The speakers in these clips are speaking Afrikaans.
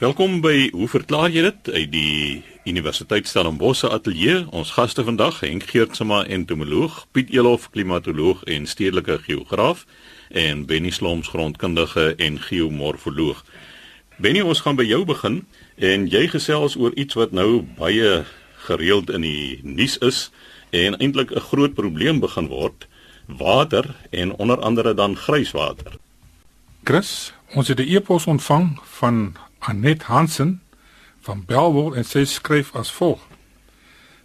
Welkom by Hoe verklaar jy dit uit die Universiteit Stellenbosch ateljee. Ons gaste vandag, Henk Geertsma, entomoloog, Piet Elof, klimatoloog en stedelike geograaf en Benny Sloms, grondkundige en geomorfoloog. Benny, ons gaan by jou begin en jy gesels oor iets wat nou baie gereeld in die nuus is en eintlik 'n groot probleem begin word, water en onder andere dan grijswater. Chris, ons het 'n e-pos ontvang van Anet Hansen van Belwel en sy skryf as volg.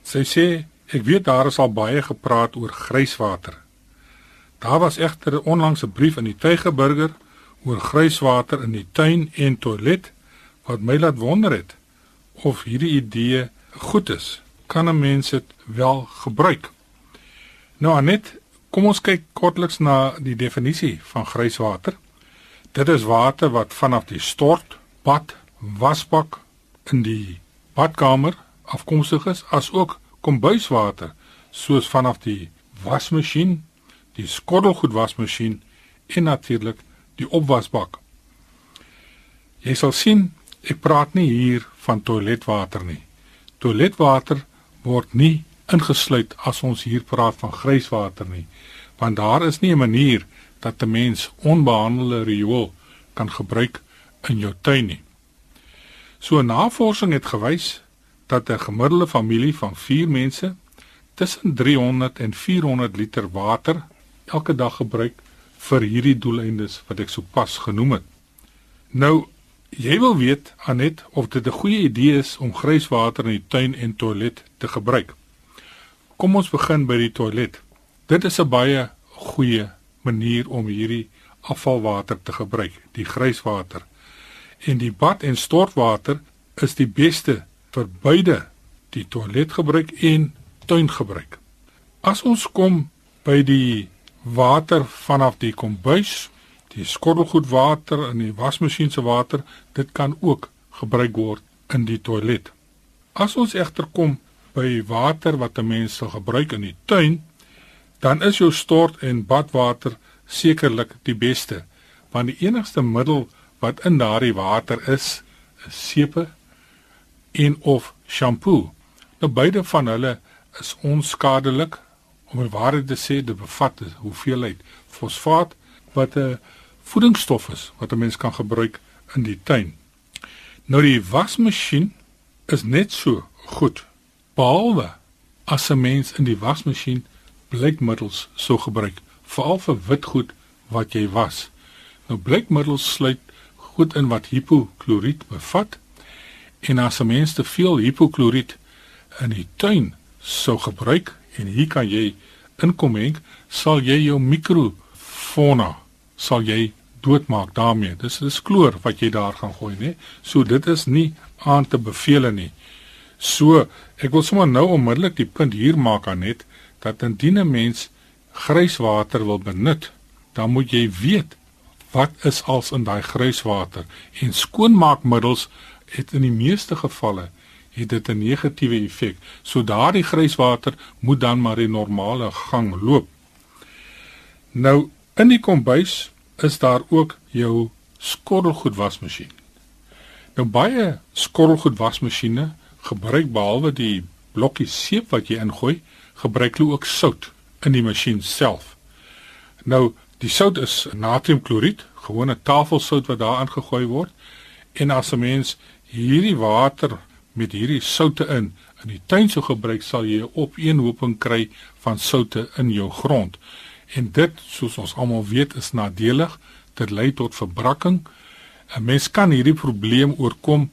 Sy sê ek weet daar is al baie gepraat oor grijswater. Daar was egter onlangs 'n brief in die Tygerburger oor grijswater in die tuin en toilet wat my laat wonder het of hierdie idee goed is. Kan 'n mens dit wel gebruik? Nou Anet, kom ons kyk kortliks na die definisie van grijswater. Dit is water wat vanaf die stort bad wasbak in die badkamer afkomstig is as ook kombuiswater soos vanaf die wasmasjien, die skottelgoed wasmasjien en natuurlik die opwasbak. Jy sal sien ek praat nie hier van toiletwater nie. Toiletwater word nie ingesluit as ons hier praat van grijswater nie, want daar is nie 'n manier dat 'n mens onbehandelde riool kan gebruik in jou tuin nie. So navorsing het gewys dat 'n gemiddelde familie van 4 mense tussen 300 en 400 liter water elke dag gebruik vir hierdie doeleindes wat ek sopas genoem het. Nou, jy wil weet Anet of dit 'n goeie idee is om grijswater in die tuin en toilet te gebruik. Kom ons begin by die toilet. Dit is 'n baie goeie manier om hierdie afvalwater te gebruik, die grijswater. En die bad en stortwater is die beste vir beide die toiletgebruik en tuingebruik. As ons kom by die water vanaf die kombuis, die skottelgoedwater en die wasmasjien se water, dit kan ook gebruik word in die toilet. As ons egter kom by water wat 'n mens sal gebruik in die tuin, dan is jou stort en badwater sekerlik die beste want die enigste middel wat in daardie water is is sepe en of shampoo. Nou beide van hulle is onskadelik om die waarheid te sê dit bevat 'n hoeveelheid fosfaat wat 'n voedingsstof is wat 'n mens kan gebruik in die tuin. Nou die wasmasjien is net so goed behalwe as 'n mens in die wasmasjien blikmiddels sou gebruik veral vir wit goed wat jy was. Nou blikmiddels sluit goed in wat hipokloriet bevat en as 'n mens te veel hipokloriet in die tuin sou gebruik en hier kan jy inkom henk, sal jy jou mikrofauna sal jy doodmaak daarmee. Dis dis kloor wat jy daar gaan gooi, né? So dit is nie aan te beveel nie. So, ek wil sommer nou onmiddellik die punt hier maak aan net dat indien 'n mens grijswater wil benut, dan moet jy weet wat is als in daai grijswater en skoonmaakmiddels het in die meeste gevalle het dit 'n negatiewe effek. So daardie grijswater moet dan maar die normale gang loop. Nou in die kombuis is daar ook jou skottelgoedwasmasjien. Nou baie skottelgoedwasmasjiene gebruik behalwe die blokkie seep wat jy ingooi, gebruik hulle ook sout in die masjien self. Nou, die sout is natriumkloried, gewone tafelsout wat daar aangegooi word. En as 'n mens hierdie water met hierdie soutte in in die tuin sou gebruik, sal jy 'n opeenhoping kry van soutte in jou grond. En dit, soos ons almal weet, is nadelig. Dit lei tot verbrakking. 'n Mens kan hierdie probleem oorkom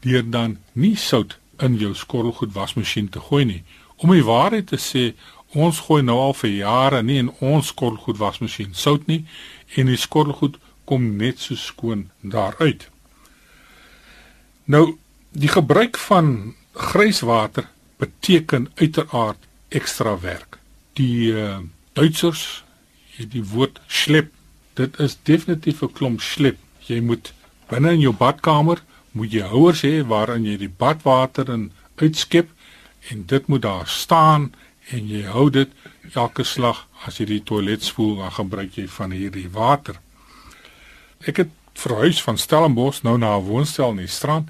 deur dan nie sout in jou skottelgoed wasmasjien te gooi nie. Om die waarheid te sê, Ons gooi nou al vir jare nie in ons skottelgoed wasmasjien sout nie en die skottelgoed kom net so skoon daaruit. Nou die gebruik van grijswater beteken uiteraard ekstra werk. Die uh, Duitsers het die woord slep. Dit is definitief 'n klomp slep. Jy moet binne in jou badkamer moet jy houers hê waarin jy die badwater in uitskep en dit moet daar staan en jy hou dit elke slag as jy die toilet spoel dan gebruik jy van hierdie water. Ek het verhuis van Stellenbosch nou na 'n woonstel in die strand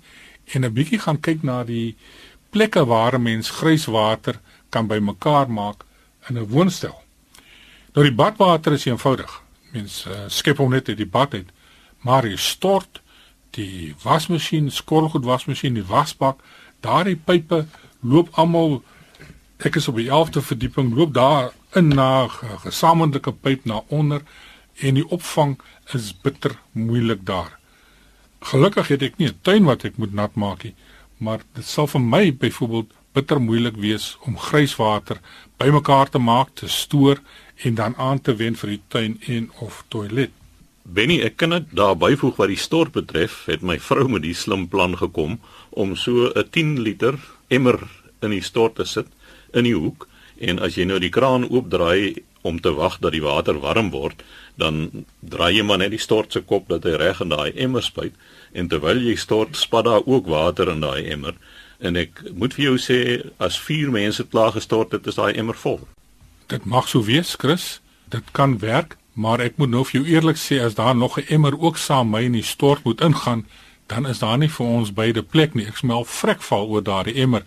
en 'n bietjie gaan kyk na die plekke waar 'n mens grijswater kan bymekaar maak in 'n woonstel. Nou die badwater is eenvoudig. Mens uh, skep hom net uit die bad uit, maar jy stort die wasmasjien, skorrelgoed wasmasjien, die wasbak, daardie pype loop almal ek is op die 11de verdieping, loop daar in na 'n gesamentlike pyp na onder en die opvang is bitter moeilik daar. Gelukkig het ek nie 'n tuin wat ek moet nat maak nie, maar dit sal vir my byvoorbeeld bitter moeilik wees om grijswater bymekaar te maak, te stoor en dan aan te wend vir die tuin en of toilet. Benny, ek kan dit daar byvoeg wat die stort betref, het my vrou met die slim plan gekom om so 'n 10 liter emmer in die stort te sit in die hoek en as jy nou die kraan oopdraai om te wag dat die water warm word, dan draai jy maar net die stort se kop dat hy reg in daai emmer spuit en terwyl jy stort, spat daar ook water in daai emmer en ek moet vir jou sê as vier mense klaar gestort het, is daai emmer vol. Dit mag so wees, Chris. Dit kan werk, maar ek moet nou vir jou eerlik sê as daar nog 'n emmer ook saam my in die stort moet ingaan, dan is daar nie vir ons beide plek nie. Ek smel vrekval oor daardie emmer.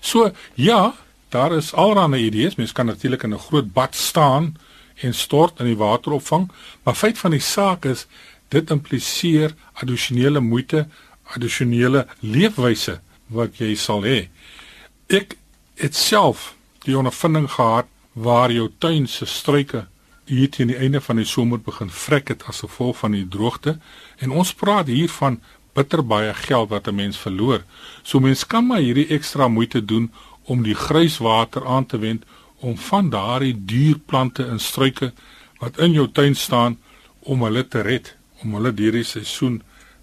So, ja, daar is allerlei idees. Mens kan natuurlik in 'n groot bad staan en stort in die water opvang, maar feit van die saak is dit impliseer addisionele moeite, addisionele leefwyse wat jy sal hê. Ek het self die ondervinding gehad waar jou tuin se struike hier teen die einde van die somer begin vrek het as gevolg van die droogte en ons praat hier van bitter baie geld wat 'n mens verloor. So mens kan maar hierdie ekstra moeite doen om die grijswater aan te wend om van daardie duur plante en struike wat in jou tuin staan om hulle te red, om hulle hierdie seisoen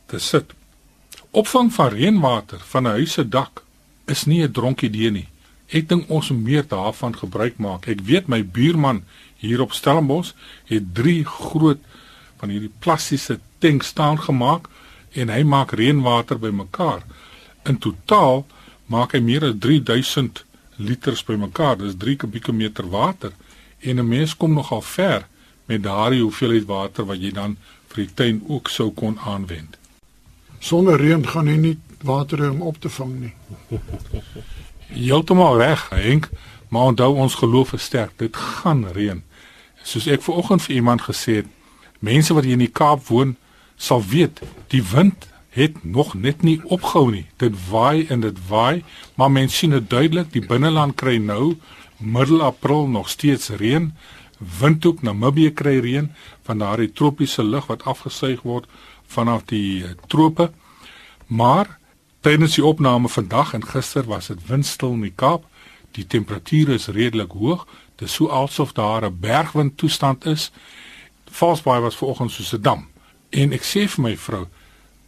te sit. Opvang van reënwater van 'n huis se dak is nie 'n dronk idee nie. Ek dink ons moet meer daarvan gebruik maak. Ek weet my buurman hier op Stellenbosch het 3 groot van hierdie plastiese tank staan gemaak en hy maak reënwater bymekaar. In totaal maak hy meer as 3000 liters bymekaar. Dis 3 kubieke meter water en 'n mens kom nogal ver met daardie hoeveelheid water wat jy dan vir die tuin ook sou kon aanwend. Sonder reën gaan hy nie water hê om op te vang nie. Heeltemal reg, Henk, maar onthou ons geloof is sterk. Dit gaan reën. Soos ek vanoggend vir iemand gesê het, mense wat hier in die Kaap woon, sal weet, die wind het nog net nie opgehou nie. Dit waai en dit waai, maar mense sien dit duidelik, die binneland kry nou middel April nog steeds reën. Windhoek Namibië kry reën van daardie tropiese lug wat afgesuig word vanaf die uh, trope. Maar tydens die opname vandag en gister was dit windstil in die Kaap. Die temperature is redelik hoog. Dit is so asof daar 'n bergwind toestand is. Valsbaai was vanoggend soos 'n dam. En ek sê vir my vrou,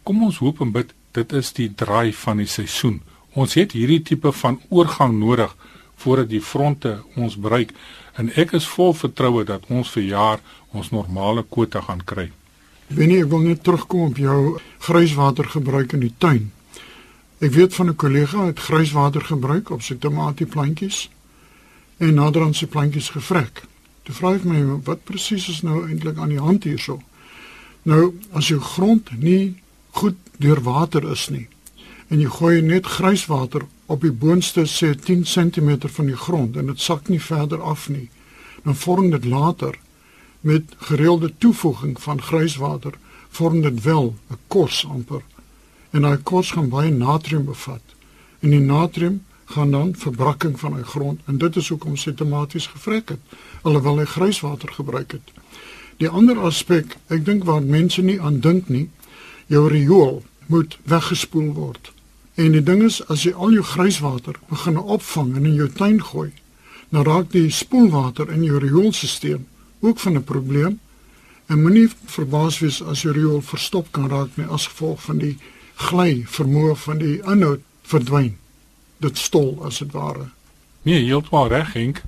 kom ons hoop en bid dit is die draai van die seisoen. Ons het hierdie tipe van oorgang nodig voordat die fronte ons bereik en ek is vol vertroue dat ons vir jaar ons normale kwota gaan kry. Wennie, ek wil net terugkom op jou grijswater gebruik in die tuin. Ek weet van 'n kollega het grijswater gebruik op sy tomatieplantjies en naderhand sy plantjies gevrek. Toe vra ek my wat presies is nou eintlik aan die hand hierso. Nou, as jou grond nie goed deur water is nie en jy gooi net grijswater op die boonste sê 10 cm van die grond en dit sak nie verder af nie, dan vorm dit later met gereelde toevoeging van grijswater vorm dit wel 'n kos amper. En daai kos gaan baie natrium bevat. En die natrium gaan dan verbrakking van die grond en dit is hoekom sistematies gevrek het alhoewel hy grijswater gebruik het. Die ander aspek, ek dink waar mense nie aan dink nie, jou riool moet weggespoel word. En die ding is as jy al jou grijswater begin opvang en in jou tuin gooi, dan raak die spoelwater in jou rioolstelsel ook van 'n probleem. En moenie verbaas wees as jou riool verstop kan raak nie as gevolg van die gly vermoë van die inhoud verdwyn. Dit stol as dit ware. Nee, heeltemal reg, Henk.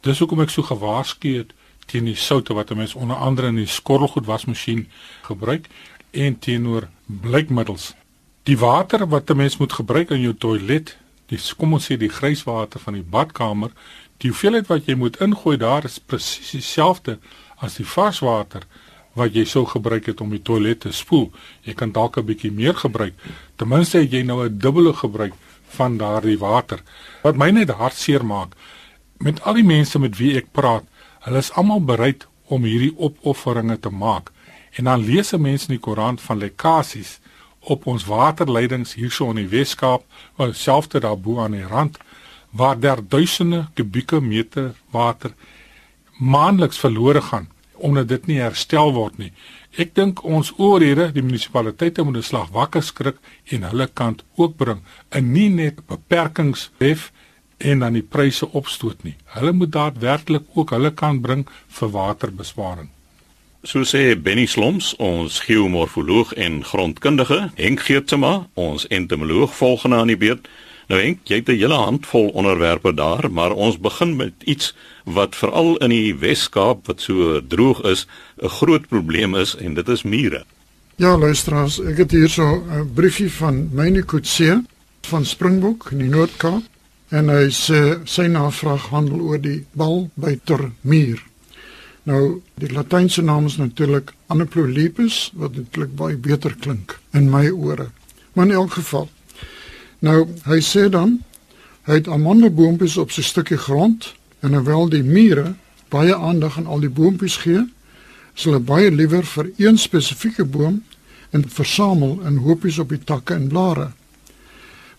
Dis hoekom ek so gewaarsku het teen die soutte wat 'n mens onder andere in die skorrelgoed wasmasjien gebruik en teenoor blykmiddels. Die water wat 'n mens moet gebruik in jou toilet, dis kom ons sê die grijswater van die badkamer, Die hoeveelheid wat jy moet ingooi daar is presies dieselfde as die varswater wat jy sou gebruik het om die toilet te spoel. Jy kan dalk 'n bietjie meer gebruik. Ten minste het jy nou 'n dubbele gebruik van daardie water. Wat my net hartseer maak, met al die mense met wie ek praat, hulle is almal bereid om hierdie opofferinge te maak. En dan lees 'n mens in die koerant van lekkasies op ons waterleidings hierso in die Wes-Kaap, wel selfs daarbo aan die rand waar daar duisende kubieke meter water maandeliks verlore gaan omdat dit nie herstel word nie. Ek dink ons oorhede, die munisipaliteite moet 'n slag wakker skrik en hulle kant ook bring en nie net beperkings hef en dan die pryse opstoot nie. Hulle moet daadwerklik ook hulle kant bring vir waterbesparing. So sê Benny Sloms, ons geomorfoloog en grondkundige, Henk Geertsma, ons entomoloog volgende aan die beurt. Nou Henk, jy het 'n hele handvol onderwerpe daar, maar ons begin met iets wat veral in die Wes-Kaap wat so droog is, 'n groot probleem is en dit is mure. Ja, luisteraars, ek het hier so 'n briefie van myne Kutse van Springbok in die Noord-Kaap en hy sê sy navraag handel oor die balbuiter muur. Nou, die latynse naam is natuurlik Anoplolepis wat eintlik baie beter klink in my ore. Maar in elk geval. Nou, hy sê dan hy het amandelboontjies op sy stukkie grond en hoewel die mure baie aandag aan al die boontjies gee, sal hulle baie liewer vir een spesifieke boom en versamel in hoopies op die takke en blare.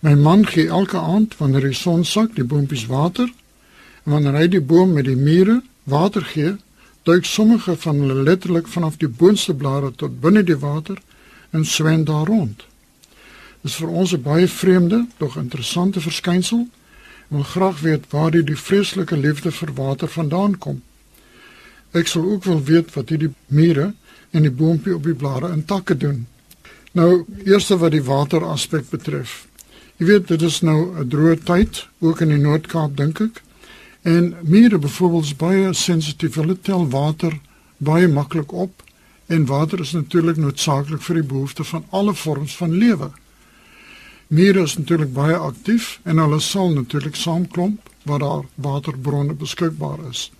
My man gee elke aand wanneer die son sak die boontjies water en wanneer hy die boom met die mure water gee, duik sommige van hulle letterlik vanaf die boonste blare tot binne die water en swem daar rond. Dit is vir ons 'n baie vreemde, tog interessante verskynsel. Ek wil graag weet waar die, die vreeslike liefde vir water vandaan kom. Ek sal ook wil weet wat hierdie mure en die boontjie op die blare en takke doen. Nou, eerste wat die water aspek betref. Jy weet, dit is nou 'n droë tyd, ook in die Noord-Kaap dink ek. En mure byvoorbeeld is baie sensitief. Hulle tel water baie maklik op en water is natuurlik noodsaaklik vir die behoefte van alle vorms van lewe. Mure is natuurlik baie aktief en hulle sal natuurlik saamklomp waar daar waterbronne beskikbaar is.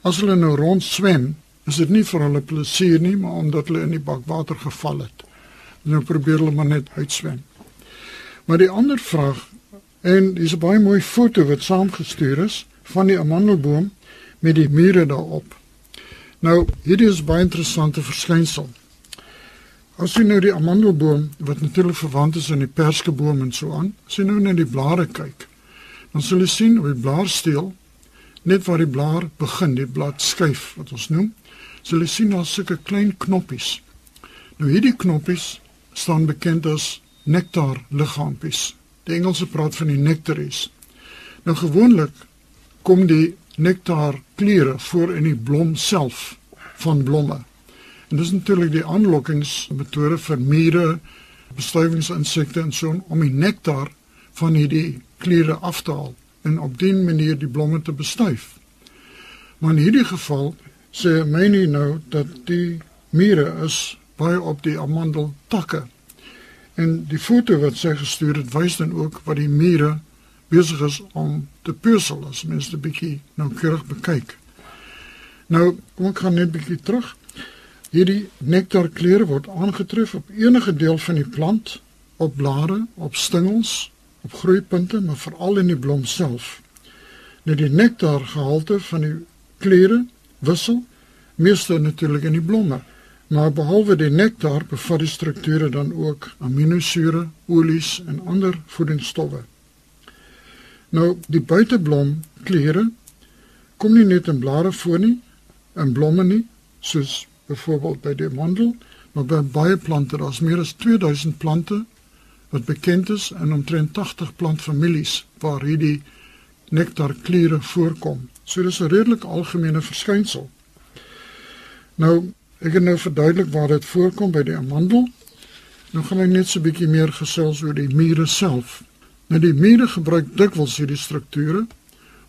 As hulle nou rond swem, is dit nie vir hulle plesier nie, maar omdat hulle in die bak water geval het. Nou probeer hulle maar net uitswem. Maar die ander vraag en dis 'n baie mooi foto wat saamgestuur is van die amandelboom met die mure daarop. Nou, hierdie is baie interessante verskynsel. As jy nou die amandelboom wat natuurlik verwant is aan die perskeboom en so aan, as jy nou na die blare kyk, dan sal jy sien op die blaarsteel net waar die blaar begin, die bladskyf wat ons noem, sal jy sien daar sulke klein knoppies. Nou hierdie knoppies staan bekend as nektar liggaampies. Die Engelse praat van die nectaries. Nou gewoonlik kom die nektar kleure voor in die blom self van blomme. En dis natuurlik die aanlokkingsmetode vir mure, bestuivingsinsekte en so om die nektar van hierdie kleure af te haal en op dié manier die blomme te bestuif. Maar in hierdie geval sê myne nou dat die mure is baie op die amandeltakke. En die foto wat sy gestuur het wys dan ook wat die mure besig is om te puzzel as mens dit bietjie nou keurig bekyk. Nou, kom ek gaan net bietjie terug. Hierdie nektarkleur word aangetref op enige deel van die plant, op blare, op stingels, op groeipunte, maar veral in die blom self. Nou die nektargehalte van die kleure wissel meeste natuurlik in die blomme, maar behalwe die nektar bevat die strukture dan ook aminosure, olies en ander voedingsstowwe. Nou die buiteblom kleure kom nie net in blare voor nie, in blomme nie, soos byvoorbeeld by die mandel, maar by baie plante, daar's meer as 2000 plante wat bekend is in omtrent 80 plantfamilies waar hierdie nektar kleure voorkom. So dis 'n redelik algemene verskynsel. Nou, ek het nou verduidelik waar dit voorkom by die amandel. Nou gaan ek net so 'n bietjie meer gesels oor die mure self. Nou die mure gebruik dikwels hierdie strukture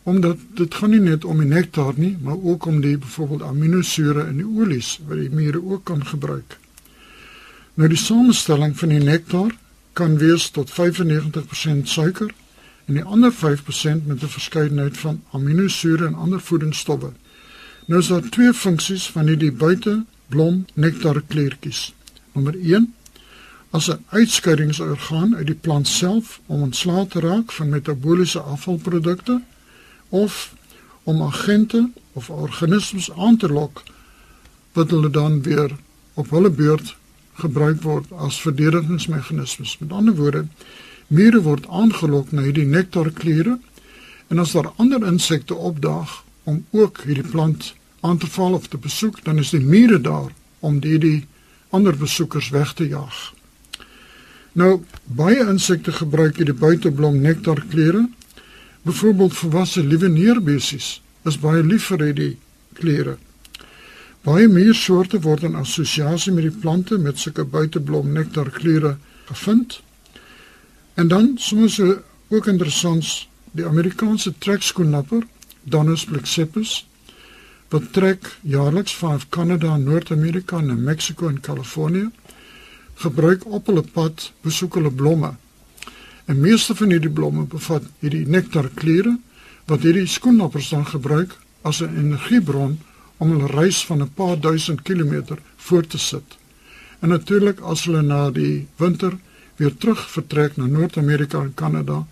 omdat dit gaan nie net om die nektar nie, maar ook om die byvoorbeeld aminosure in die olies wat die mure ook kan gebruik. Nou die samestelling van die nektar kan wees tot 95% suiker en die ander 5% met 'n verskeidenheid van aminosure en ander voedingsstowwe. Nou is daar twee funksies van hierdie buite blom nektarkliertjies. Nommer 1 as 'n uitskeidingsorgaan uit die plant self om ontslae te raak van metabooliese afvalprodukte of om agente of organismes aan te lok wat hulle dan weer op hulle beurt gebruik word as verdedigingsmeganismes. Met ander woorde, mure word aangelok na hierdie nektarkliere en as daar ander insekte opdaag om ook hierdie plant aan te val of te besoek, dan is die mure daar om die die ander besoekers weg te jaag. Nou, baie insekte gebruik hierdie buiteblom nektarkliere. Byvoorbeeld volwasse lieweneerbesies is baie lief vir hierdie kliere. Baie meer soorte word in assosiasie met die plante met sulke buiteblom nektarkliere gevind. En dan soms ook interessant die Amerikaanse trekskoennapper Donus plexippus wat trek jaarliks van Kanada, Noord-Amerika na Mexiko en Kalifornië gebruik op hulle pad besoek hulle blomme. En meeste van hierdie blomme bevat hierdie nektarkliere wat hierdie skoennappers dan gebruik as 'n energiebron om hulle reis van 'n paar duisend kilometer voort te sit. En natuurlik as hulle na die winter weer terug vertrek na Noord-Amerika en Kanada,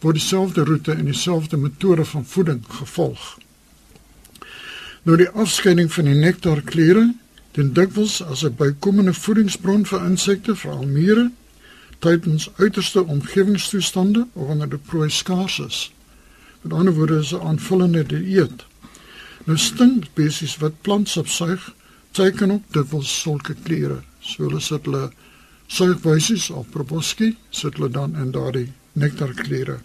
word dieselfde roete en dieselfde metode van voeding gevolg. Nou die afskeiding van die nektarkliere dien dikwels as 'n bykomende voedingsbron vir insekte, veral mure, tydens uiterste omgewingstoestande of wanneer die prooi skaars is. Met ander woorde is 'n aanvullende dieet. Nou stinkspesies wat plantsap suig, teken ook dikwels sulke kliere. So hulle sit hulle suigwysies of proboskie sit hulle dan in daardie nektarkliere.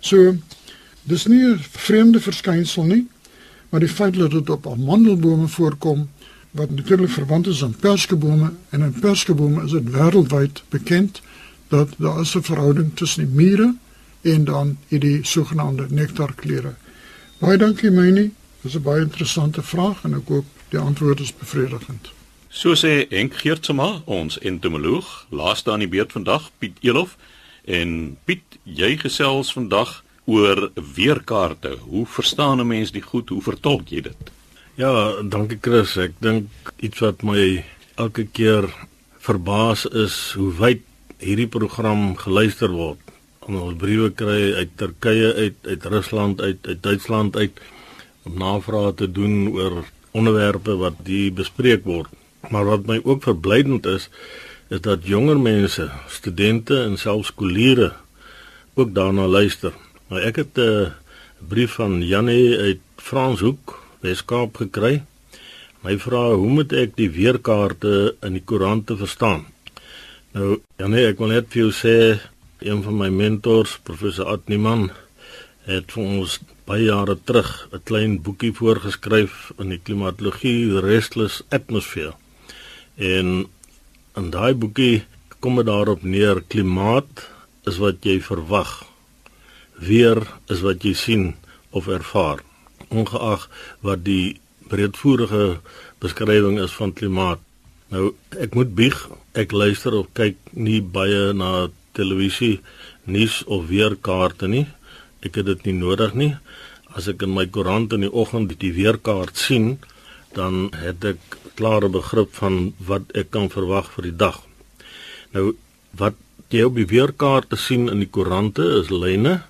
So dis nie 'n vreemde verskynsel nie, maar die feit dat dit op amandelbome voorkom wat natuurlik verwant is aan perskebome en in perskebome is dit wêreldwyd bekend dat daar is 'n verhouding tussen die mure en dan hierdie sogenaamde nektarkliere. Baie dankie myne. Dis 'n baie interessante vraag en ek hoop die antwoord is bevredigend. So sê Henk Geertsma, ons entomoloog, laaste aan die beurt vandag, Piet Elof. En Piet, jy gesels vandag oor weerkaarte. Hoe verstaan 'n mens die goed? Hoe vertolk jy dit? Ja, dankie Chris. Ek dink iets wat my elke keer verbaas is hoe wyd hierdie program geluister word. Ons briewe kry uit Turkye uit, uit Rusland uit, uit Duitsland uit om navrae te doen oor onderwerpe wat hier bespreek word. Maar wat my ook verblydend is, is dat jonger mense, studente en selfs skooliere ook daarna luister. Nou ek het 'n brief van Janie uit Franshoek, Weskaap gekry. My vra hoe moet ek die weerkaarte in die koerante verstaan? Nou Janie, ek wil net vir jou sê een van my mentors, professor Atniman, het vir ons baie jare terug 'n klein boekie voorgeskryf in die klimatologie Restless Atmosphere. En in daai boekie kom dit daarop neer klimaat is wat jy verwag. Weer is wat jy sien of ervaar. Ongeag wat die breedvoerige beskrywing is van klimaat. Nou ek moet bieg, ek luister of kyk nie baie na televisie, nuus of weerkaarte nie. Ek het dit nie nodig nie. As ek in my koerant in die oggend die weerkaart sien, dan het ek klare begrip van wat ek kan verwag vir die dag. Nou wat jy op die weerkaarte sien in die koerante is lyne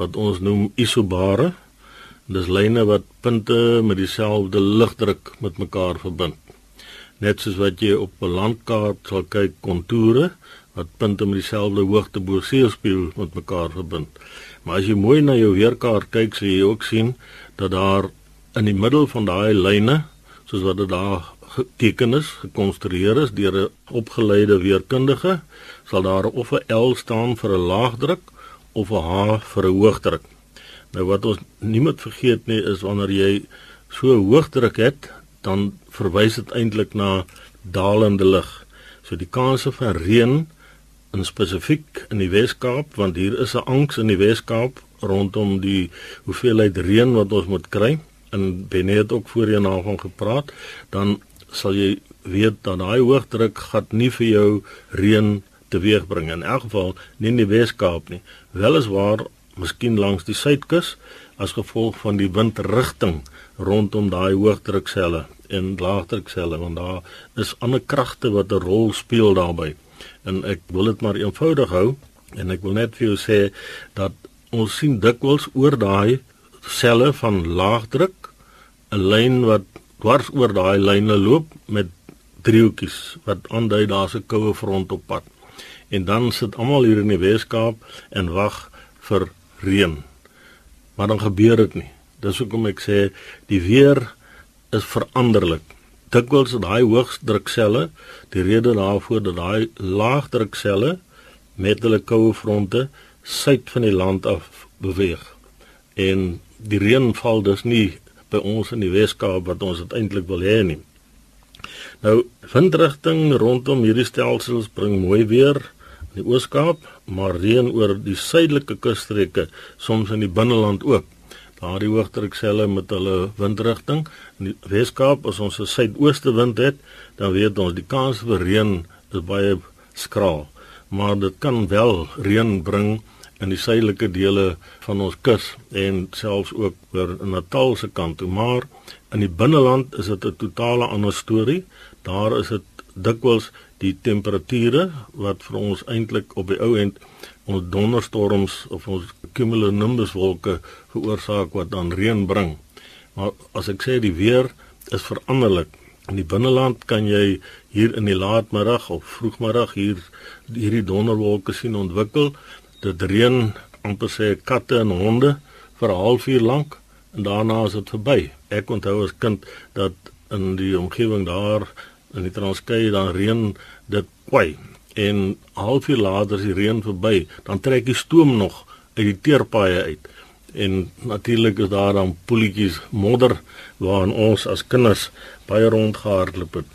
wat ons noem isobare. Dis lyne wat punte met dieselfde ligdruk met mekaar verbind. Net soos wat jy op 'n landkaart sal kyk kontoure wat punte met dieselfde hoogte bo seespieël met mekaar verbind. Maar as jy mooi na jou weerkaart kyk, sal jy ook sien dat daar in die middel van daai lyne soos wat dit daar geteken is, gekonstrueer is deur 'n opgeleide weerkundige, sal daar of 'n L staan vir 'n laagdruk of 'n H vir 'n hoogdruk. Nou wat ons nie moet vergeet nie is wanneer jy so hoogdruk het, dan verwys dit eintlik na dalende lug. So die kanse van reën in spesifiek in die Wes-Kaap, want hier is 'n angs in die Wes-Kaap rondom die hoeveelheid reën wat ons moet kry en Benne het ook voorheen daarvan gepraat, dan sal jy weet dat daai hoëdruk gat nie vir jou reën teweegbring in elk geval nie in die Wes-Kaap nie. Weliswaar miskien langs die suidkus as gevolg van die windrigting rondom daai hoëdrukselle en laagdrukselle want daar is ander kragte wat 'n rol speel daarbey. En ek wil dit maar eenvoudig hou en ek wil net vir jou sê dat ons sien dikwels oor daai selle van laagdruk 'n lyn wat dwars oor daai lyne loop met driehoekies wat aandui daar's 'n koue front op pad. En dan sit almal hier in die Weskaap en wag vir reën. Maar dan gebeur dit nie. Dis hoekom ek sê die weer is veranderlik. Dikwels is daai hoëdrukselle die rede daarvoor dat daai laagdrukselle met hulle koue fronte suid van die land af beweeg. En die reën val dus nie by ons in die Weskaap wat ons eintlik wil hê nie. Nou windrigting rondom hierdie stelsels bring mooi weer in die Oos-Kaap, maar reën oor die suidelike kusstreke, soms in die binneland ook. Daardie hoëdrukselle met hulle windrigting in die Wes-Kaap as ons 'n suidooste wind het, dan weet ons die kans vir reën is baie skraal, maar dit kan wel reën bring in die suidelike dele van ons kus en selfs ook oor Natal se kant toe, maar in die binneland is dit 'n totale ander storie. Daar is dit dikwels die temperature wat vir ons eintlik op die ou end ons donderstorms of ons cumulonimbus wolke veroorsaak wat dan reën bring. Maar as ek sê die weer is veranderlik. In die binneland kan jy hier in die laatmiddag of vroegmiddag hier hierdie donderwolke sien ontwikkel. Dit reën amper sê katte en honde vir 'n halfuur lank en daarna is dit verby. Ek onthou as kind dat in die omgewing daar in die Transkei dan reën dit kwai en halfuur later as die reën verby, dan trek die stoom nog uit die teerpaaie uit. En natuurlik is daar dan poeltjies modder waarin ons as kinders baie rondgehardloop het.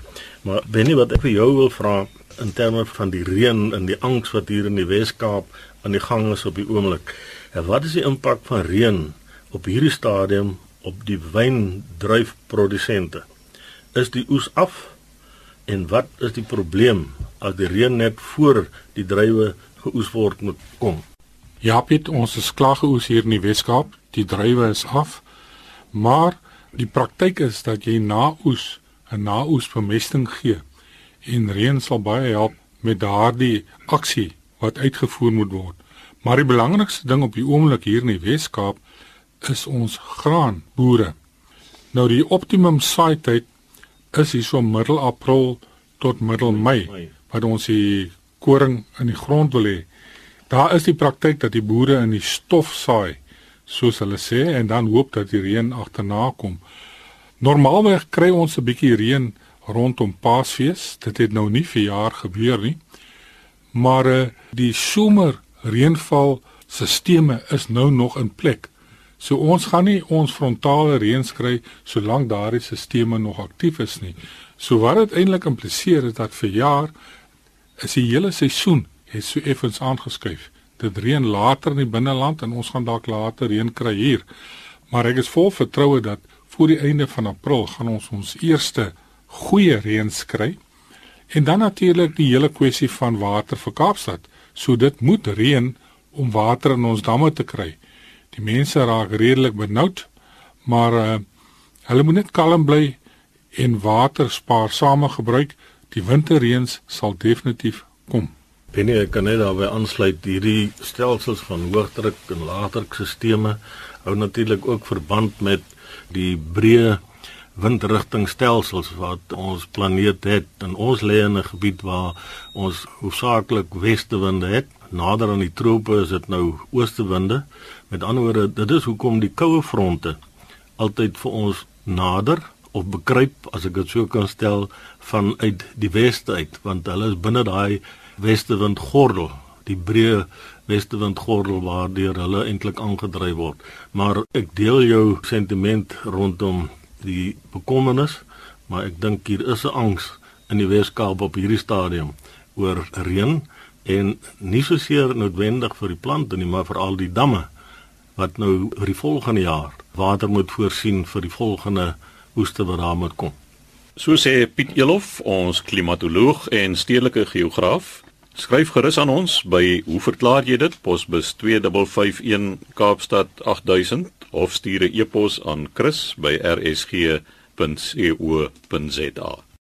Maar Benny wat ek vir jou wil vra in terme van die reën en die angs wat hier in die Wes-Kaap aan die gang is op die oomblik. Wat is die impak van reën op hierdie stadium op die wyndruifprodusente? Is die oes af? En wat is die probleem as die reën net voor die druiwe geoes word moet kom? Ja, Piet, ons is klaar geoes hier in die Weskaap. Die druiwe is af. Maar die praktyk is dat jy na oes 'n naoes bemesting gee. En reën sal baie help met daardie aksie wat uitgevoer moet word. Maar die belangrikste ding op die oomblik hier in die Weskaap is ons graanboere. Nou die optimum saai tyd is hier so middel April tot middel Mei wat ons die koring in die grond wil hê. Daar is die praktyk dat die boere in die stof saai soos hulle sê en dan hoop dat die reën agterna kom. Normaalweg kry ons 'n bietjie reën rondom Paasfees. Dit het nou nie vir jaar gebeur nie. Maar uh, die somer reënval stelsels is nou nog in plek. So ons gaan nie ons frontale reën kry solank daardie stelsels nog aktief is nie. So wat dit eintlik impliseer is dat vir jaar is die hele seisoen het so effens aangeskuif. Dit reën later in die binneland en ons gaan dalk later reën kry hier. Maar ek is vol vertroue dat voor die einde van April gaan ons ons eerste goeie reën kry. En dan natuurlik die hele kwessie van water vir Kaapstad. So dit moet reën om water in ons damme te kry. Die mense raak redelik benoud, maar uh, hulle moet net kalm bly en water spaarsame gebruik. Die winterreëns sal definitief kom. Binne ek kan net daarby aansluit hierdie stelsels van hoëdruk en laagdrukstelsels hou natuurlik ook verband met die breë windrigtingstelsels wat ons planeet het en ons lê in 'n gebied waar ons hoofsaaklik westewinde het nader aan die trope is dit nou oostewinde. Met ander woorde, dit is hoekom die koue fronte altyd vir ons nader of bekruip as ek dit so kan stel vanuit die weste uit, want hulle is binne daai westewindgordel, die breë westewindgordel waardeur hulle eintlik aangedryf word. Maar ek deel jou sentiment rondom die bekommernis, maar ek dink hier is 'n angs in die Weskaap op hierdie stadium oor reën en nie so seer noodwendig vir die plante nie, maar veral die damme wat nou vir die volgende jaar water moet voorsien vir die volgende oeste wat daar moet kom. So sê Piet Elof, ons klimatoloog en stedelike geograaf. Skryf gerus aan ons by hoe verklaar jy dit? Posbus 2551 Kaapstad 8000 of stuur 'n e-pos aan chris@rsg.co.za.